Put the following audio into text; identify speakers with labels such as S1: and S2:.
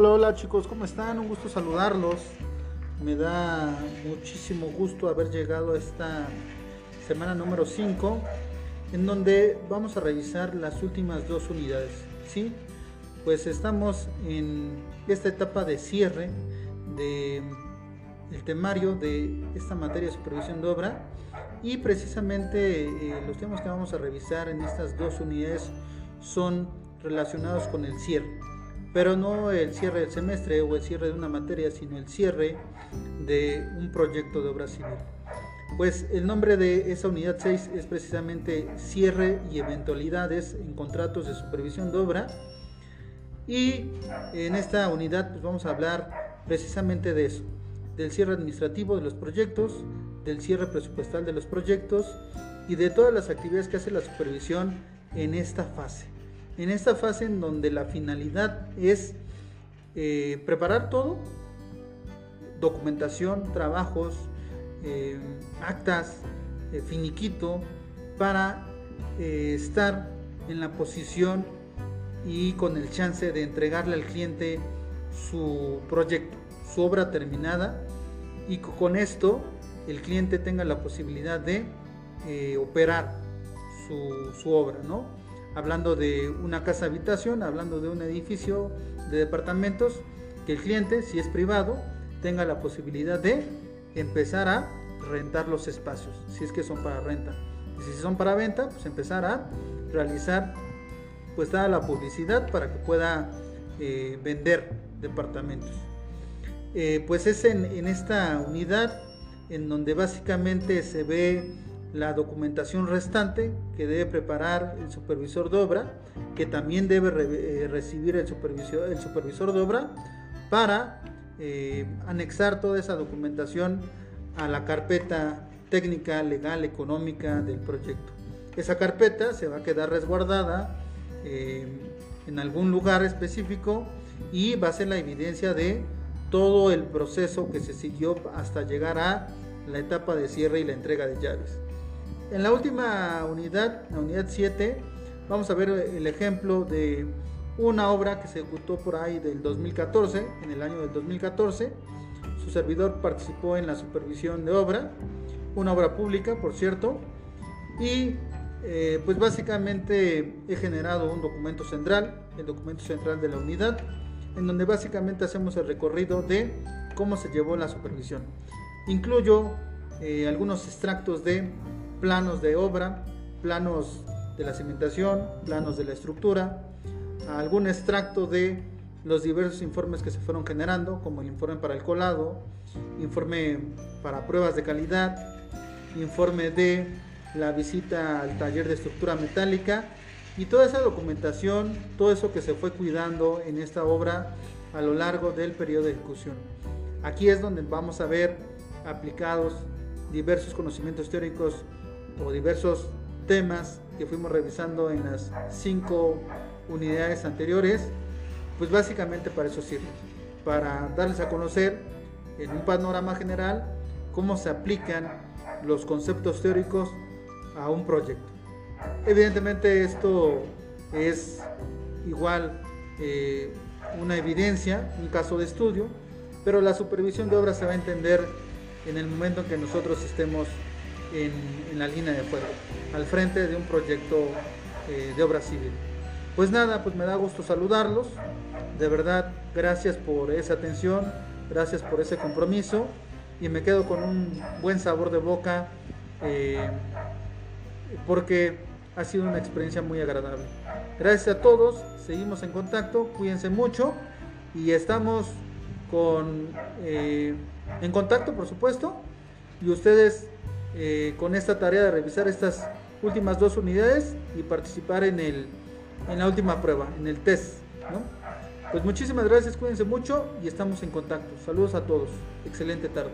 S1: Hola, hola chicos, ¿cómo están? Un gusto saludarlos. Me da muchísimo gusto haber llegado a esta semana número 5, en donde vamos a revisar las últimas dos unidades. ¿sí? Pues estamos en esta etapa de cierre de el temario de esta materia de supervisión de obra y precisamente eh, los temas que vamos a revisar en estas dos unidades son relacionados con el cierre pero no el cierre del semestre o el cierre de una materia, sino el cierre de un proyecto de obra civil. Pues el nombre de esa unidad 6 es precisamente cierre y eventualidades en contratos de supervisión de obra. Y en esta unidad pues vamos a hablar precisamente de eso, del cierre administrativo de los proyectos, del cierre presupuestal de los proyectos y de todas las actividades que hace la supervisión en esta fase en esta fase en donde la finalidad es eh, preparar todo, documentación, trabajos, eh, actas, eh, finiquito, para estar en la posición y con el chance de entregarle al cliente su proyecto, su obra terminada y con esto el cliente tenga la posibilidad de operar su, su obra, ¿no? Hablando de una casa habitación, hablando de un edificio de departamentos, que el cliente, si es privado, tenga la posibilidad de empezar a rentar los espacios, si es que son para renta. Y si son para venta, pues empezar a realizar pues toda la publicidad para que pueda eh, vender departamentos. Eh, pues es en esta unidad en donde básicamente se ve la documentación restante que debe preparar el supervisor de obra, que también debe eh, recibir el supervisor, el supervisor de obra para eh, anexar toda esa documentación a la carpeta técnica, legal, económica del proyecto. Esa carpeta se va a quedar resguardada eh, en algún lugar específico y va a ser la evidencia de todo el proceso que se siguió hasta llegar a la etapa de cierre y la entrega de llaves. En la última unidad, la unidad 7, vamos a ver el ejemplo de una obra que se ejecutó por ahí del 2014, en el año del 2014. Su servidor participó en la supervisión de obra, una obra pública, por cierto, y eh, pues básicamente he generado un documento central, el documento central de la unidad, en donde básicamente hacemos el recorrido de cómo se llevó la supervisión. Incluyo eh, algunos extractos de planos de obra, planos de la cimentación, planos de la estructura, algún extracto de los diversos informes que se fueron generando, como el informe para el colado, informe para pruebas de calidad, informe de la visita al taller de estructura metálica y toda esa documentación, todo eso que se fue cuidando en esta obra a lo largo del periodo de ejecución. Aquí es donde vamos a ver aplicados diversos conocimientos teóricos o diversos temas que fuimos revisando en las cinco unidades anteriores, pues básicamente para eso sirve, para darles a conocer en un panorama general cómo se aplican los conceptos teóricos a un proyecto. Evidentemente esto es igual eh, una evidencia, un caso de estudio, pero la supervisión de obras se va a entender en el momento en que nosotros estemos en, la línea de fuego, al frente de un proyecto eh, de obra civil. Pues nada, pues me da gusto saludarlos. De verdad, gracias por esa atención, gracias por ese compromiso y me quedo con un buen sabor de boca eh, porque ha sido una experiencia muy agradable. Gracias a todos, seguimos en contacto, cuídense mucho y estamos con, eh, en contacto, por supuesto, y ustedes eh, con esta tarea de revisar estas últimas dos unidades y participar en, el, en la última prueba, en el test. Pues muchísimas gracias, cuídense mucho y estamos en contacto. Saludos a todos. Excelente tarde.